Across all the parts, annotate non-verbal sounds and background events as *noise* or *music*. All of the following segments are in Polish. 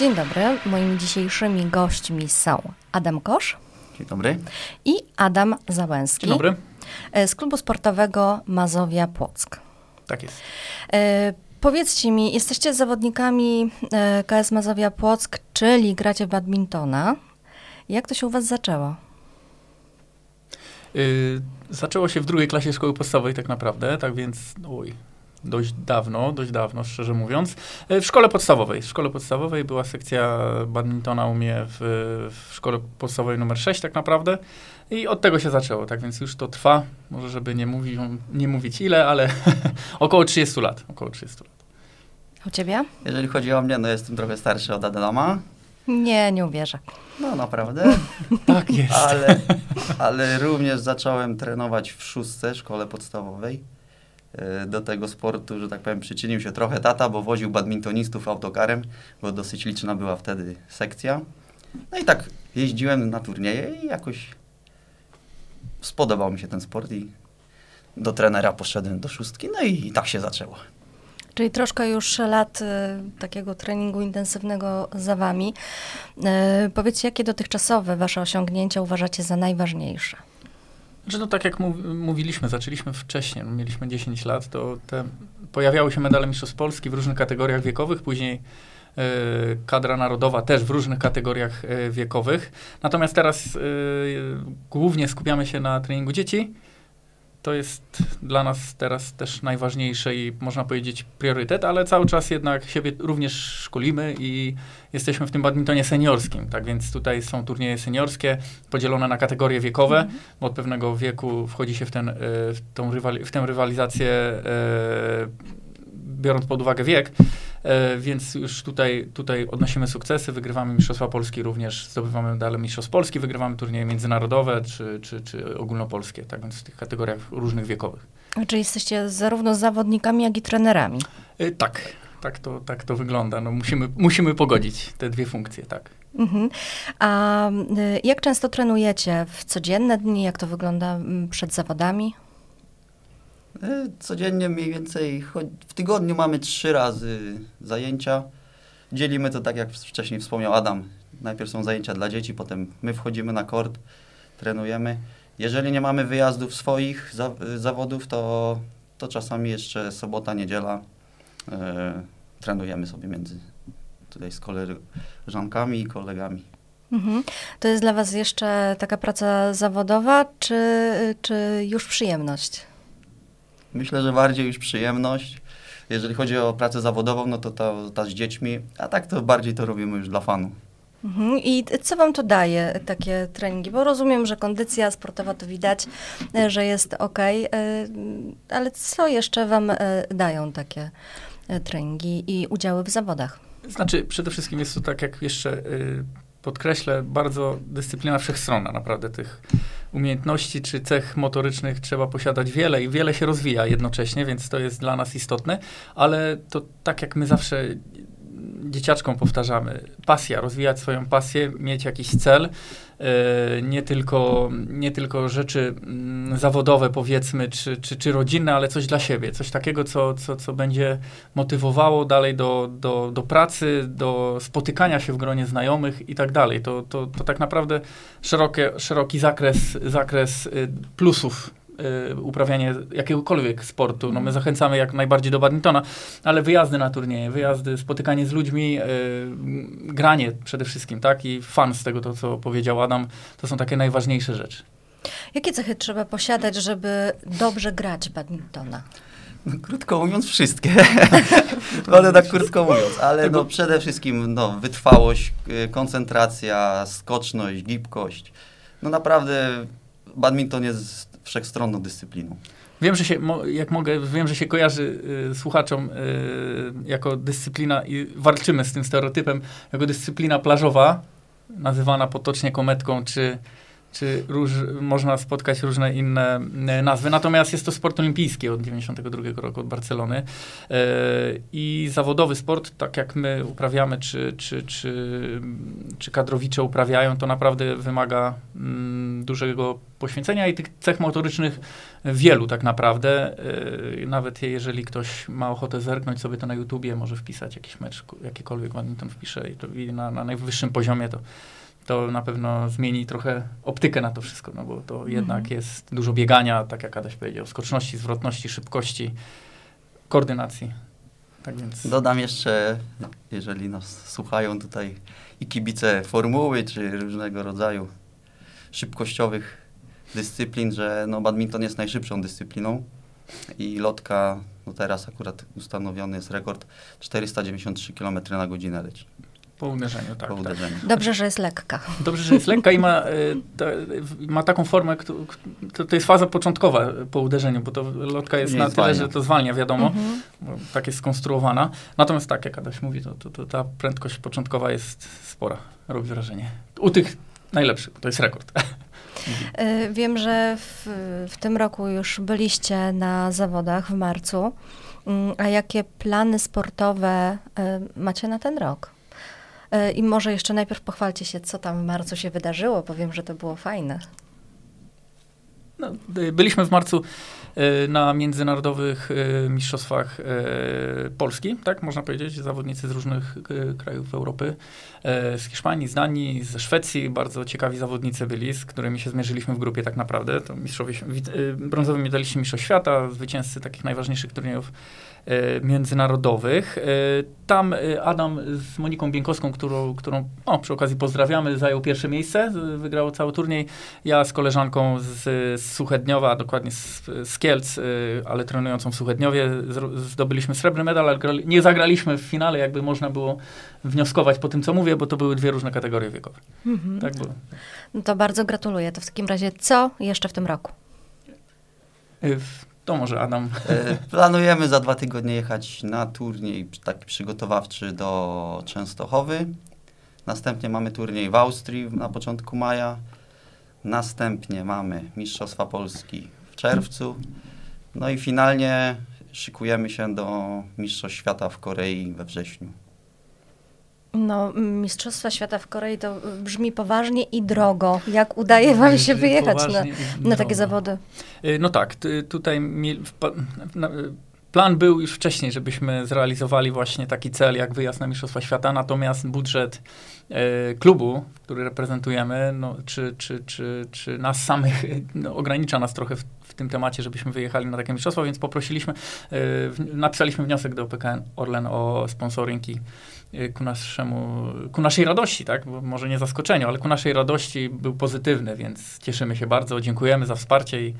Dzień dobry. Moimi dzisiejszymi gośćmi są Adam Kosz. Dzień dobry. I Adam Załęski. Dzień dobry. E, z klubu sportowego Mazowia Płock. Tak jest. E, powiedzcie mi, jesteście zawodnikami e, KS Mazowia Płock, czyli gracie w badmintona. Jak to się u was zaczęło? Y, zaczęło się w drugiej klasie szkoły podstawowej tak naprawdę, tak więc, oj, dość dawno, dość dawno, szczerze mówiąc. Y, w szkole podstawowej. W szkole podstawowej była sekcja badmintona u mnie w, w szkole podstawowej numer 6 tak naprawdę. I od tego się zaczęło, tak więc już to trwa. Może żeby nie, mówi, nie mówić ile, ale *laughs* około 30 lat. Około 30 lat. U ciebie? Jeżeli chodzi o mnie, no jestem trochę starszy od Adama. Nie, nie uwierzę. No naprawdę. *laughs* tak jest. Ale, ale również zacząłem trenować w szóstce szkole podstawowej. E, do tego sportu, że tak powiem, przyczynił się trochę tata, bo woził badmintonistów autokarem, bo dosyć liczna była wtedy sekcja. No i tak jeździłem na turnieje i jakoś spodobał mi się ten sport i do trenera poszedłem do szóstki, no i tak się zaczęło. Czyli troszkę już lat y, takiego treningu intensywnego za wami. Y, powiedzcie, jakie dotychczasowe wasze osiągnięcia uważacie za najważniejsze? Że no tak jak mów, mówiliśmy, zaczęliśmy wcześniej, no mieliśmy 10 lat, to te, pojawiały się medale Mistrzostw Polski w różnych kategoriach wiekowych, później y, kadra narodowa też w różnych kategoriach y, wiekowych. Natomiast teraz y, głównie skupiamy się na treningu dzieci, to jest dla nas teraz też najważniejsze i można powiedzieć priorytet, ale cały czas jednak siebie również szkolimy i jesteśmy w tym badmintonie seniorskim, tak więc tutaj są turnieje seniorskie podzielone na kategorie wiekowe, mm. bo od pewnego wieku wchodzi się w, ten, e, w, tą rywali w tę rywalizację e, biorąc pod uwagę wiek, więc już tutaj, tutaj odnosimy sukcesy, wygrywamy Mistrzostwa Polski również, zdobywamy medale Mistrzostw Polski, wygrywamy turnieje międzynarodowe czy, czy, czy ogólnopolskie, tak więc w tych kategoriach różnych wiekowych. Czyli jesteście zarówno zawodnikami, jak i trenerami? E, tak, tak to, tak to wygląda. No musimy, musimy pogodzić te dwie funkcje, tak. Mhm. A y, jak często trenujecie? W codzienne dni? Jak to wygląda mm, przed zawodami? E, codziennie mniej więcej, w tygodniu mamy trzy razy zajęcia. Dzielimy to tak, jak wcześniej wspomniał Adam. Najpierw są zajęcia dla dzieci, potem my wchodzimy na kort, trenujemy. Jeżeli nie mamy wyjazdów swoich za, zawodów, to, to czasami jeszcze sobota, niedziela e, trenujemy sobie między tutaj z koleżankami i kolegami. Mhm. To jest dla Was jeszcze taka praca zawodowa, czy, czy już przyjemność? Myślę, że bardziej już przyjemność. Jeżeli chodzi o pracę zawodową, no to ta, ta z dziećmi, a tak to bardziej to robimy już dla fanu. Mhm. I co wam to daje, takie treningi? Bo rozumiem, że kondycja sportowa to widać, e, że jest ok, e, ale co jeszcze wam e, dają takie treningi i udziały w zawodach? Znaczy, przede wszystkim jest to tak, jak jeszcze podkreślę, bardzo dyscyplina wszechstronna, naprawdę tych umiejętności czy cech motorycznych trzeba posiadać wiele i wiele się rozwija jednocześnie, więc to jest dla nas istotne, ale to tak jak my zawsze dzieciaczkom powtarzamy, pasja, rozwijać swoją pasję, mieć jakiś cel, e, nie tylko, nie tylko rzeczy mm, zawodowe powiedzmy, czy, czy, czy rodzinne, ale coś dla siebie, coś takiego, co, co, co będzie motywowało dalej do, do, do pracy, do spotykania się w gronie znajomych i tak dalej. To, to, to tak naprawdę szerokie, szeroki zakres, zakres y, plusów y, uprawianie jakiegokolwiek sportu. No my zachęcamy jak najbardziej do badmintona, ale wyjazdy na turnieje, wyjazdy, spotykanie z ludźmi, y, granie przede wszystkim, tak? I fan z tego, to co powiedział Adam, to są takie najważniejsze rzeczy. Jakie cechy trzeba posiadać, żeby dobrze grać badmintona? No, krótko mówiąc, wszystkie. *laughs* ale tak krótko mówiąc, ale no, przede wszystkim no, wytrwałość, y, koncentracja, skoczność, gibkość. No naprawdę badminton jest wszechstronną dyscypliną. Wiem, że się, jak mogę, wiem, że się kojarzy y, słuchaczom y, jako dyscyplina i walczymy z tym stereotypem, jako dyscyplina plażowa, nazywana potocznie kometką, czy, czy róż, można spotkać różne inne e, nazwy. Natomiast jest to sport olimpijski od 92 roku, od Barcelony. E, I zawodowy sport, tak jak my uprawiamy, czy, czy, czy, czy kadrowicze uprawiają, to naprawdę wymaga mm, dużego poświęcenia i tych cech motorycznych wielu tak naprawdę. E, nawet jeżeli ktoś ma ochotę zerknąć sobie to na YouTubie, może wpisać jakiś mecz, jakikolwiek badminton wpisze i, to, i na, na najwyższym poziomie to to na pewno zmieni trochę optykę na to wszystko, no bo to mhm. jednak jest dużo biegania, tak jak Adaś powiedział, skoczności, zwrotności, szybkości, koordynacji. Tak więc... Dodam jeszcze, jeżeli nas słuchają tutaj i kibice formuły, czy różnego rodzaju szybkościowych dyscyplin, że no badminton jest najszybszą dyscypliną i lotka, no teraz akurat ustanowiony jest rekord 493 km na godzinę leci. Po uderzeniu, tak. Po tak. uderzeniu. Dobrze, że jest lekka. Dobrze, że jest lekka i ma, e, ta, ma taką formę, to, to jest faza początkowa po uderzeniu, bo to lotka jest Nie na tyle, że to zwalnia, wiadomo, mhm. tak jest skonstruowana. Natomiast tak, jak Adaś mówi, to, to, to, ta prędkość początkowa jest spora, robi wrażenie. U tych najlepszych, to jest rekord. *laughs* E, wiem, że w, w tym roku już byliście na zawodach w marcu. Mm, a jakie plany sportowe e, macie na ten rok? E, I może jeszcze najpierw pochwalcie się, co tam w marcu się wydarzyło, bo wiem, że to było fajne. No, byliśmy w marcu na międzynarodowych y, mistrzostwach Polski, tak można powiedzieć, zawodnicy z różnych krajów Europy, z Hiszpanii, z Danii, ze Szwecji, bardzo ciekawi zawodnicy byli, z którymi się zmierzyliśmy w grupie tak naprawdę, to mistrzowie, brązowy medaliści mistrzostw świata, zwycięzcy takich najważniejszych turniejów E, międzynarodowych. E, tam e, Adam z Moniką Bienkowską, którą, którą o, przy okazji pozdrawiamy, zajął pierwsze miejsce, wygrał cały turniej. Ja z koleżanką z, z Suchedniowa, dokładnie z, z Kielc, ale trenującą w Suchedniowie, zdobyliśmy srebrny medal, ale nie zagraliśmy w finale, jakby można było wnioskować po tym, co mówię, bo to były dwie różne kategorie wiekowe. Mhm. Tak było. No to bardzo gratuluję. To w takim razie co jeszcze w tym roku? W to może Adam. E, planujemy za dwa tygodnie jechać na turniej taki przygotowawczy do Częstochowy. Następnie mamy turniej w Austrii na początku maja. Następnie mamy Mistrzostwa Polski czerwcu. No i finalnie szykujemy się do Mistrzostw Świata w Korei we wrześniu. No, Mistrzostwa Świata w Korei to brzmi poważnie i drogo. Jak udaje wam się wyjechać na, na takie zawody? Y, no tak, tutaj plan był już wcześniej, żebyśmy zrealizowali właśnie taki cel jak wyjazd na Mistrzostwa Świata, natomiast budżet e, klubu, który reprezentujemy, no, czy, czy, czy, czy nas samych no, ogranicza nas trochę w, tym temacie, żebyśmy wyjechali na takie mistrzostwa, więc poprosiliśmy, e, napisaliśmy wniosek do PKN Orlen o sponsoring i Y, ku, naszemu, ku naszej radości, tak? Bo może nie zaskoczeniu, ale ku naszej radości był pozytywny, więc cieszymy się bardzo, dziękujemy za wsparcie i,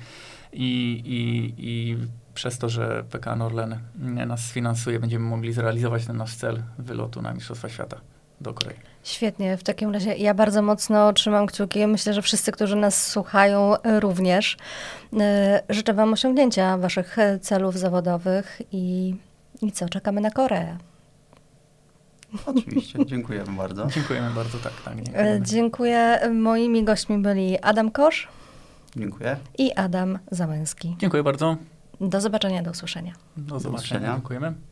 i, i, i przez to, że PKN Orlen nas sfinansuje, będziemy mogli zrealizować ten nasz cel wylotu na Mistrzostwa Świata do Korei. Świetnie, w takim razie ja bardzo mocno trzymam kciuki. Myślę, że wszyscy, którzy nas słuchają, również. Y, życzę Wam osiągnięcia Waszych celów zawodowych i, i co, czekamy na Koreę. Oczywiście, *laughs* dziękujemy bardzo. Dziękujemy bardzo, tak, tak. E. Dziękuję. Moimi gośćmi byli Adam Kosz. Dziękuję. I Adam Załęski. Dziękuję bardzo. Do zobaczenia, do usłyszenia. Do zobaczenia. Do usłyszenia. Dziękujemy.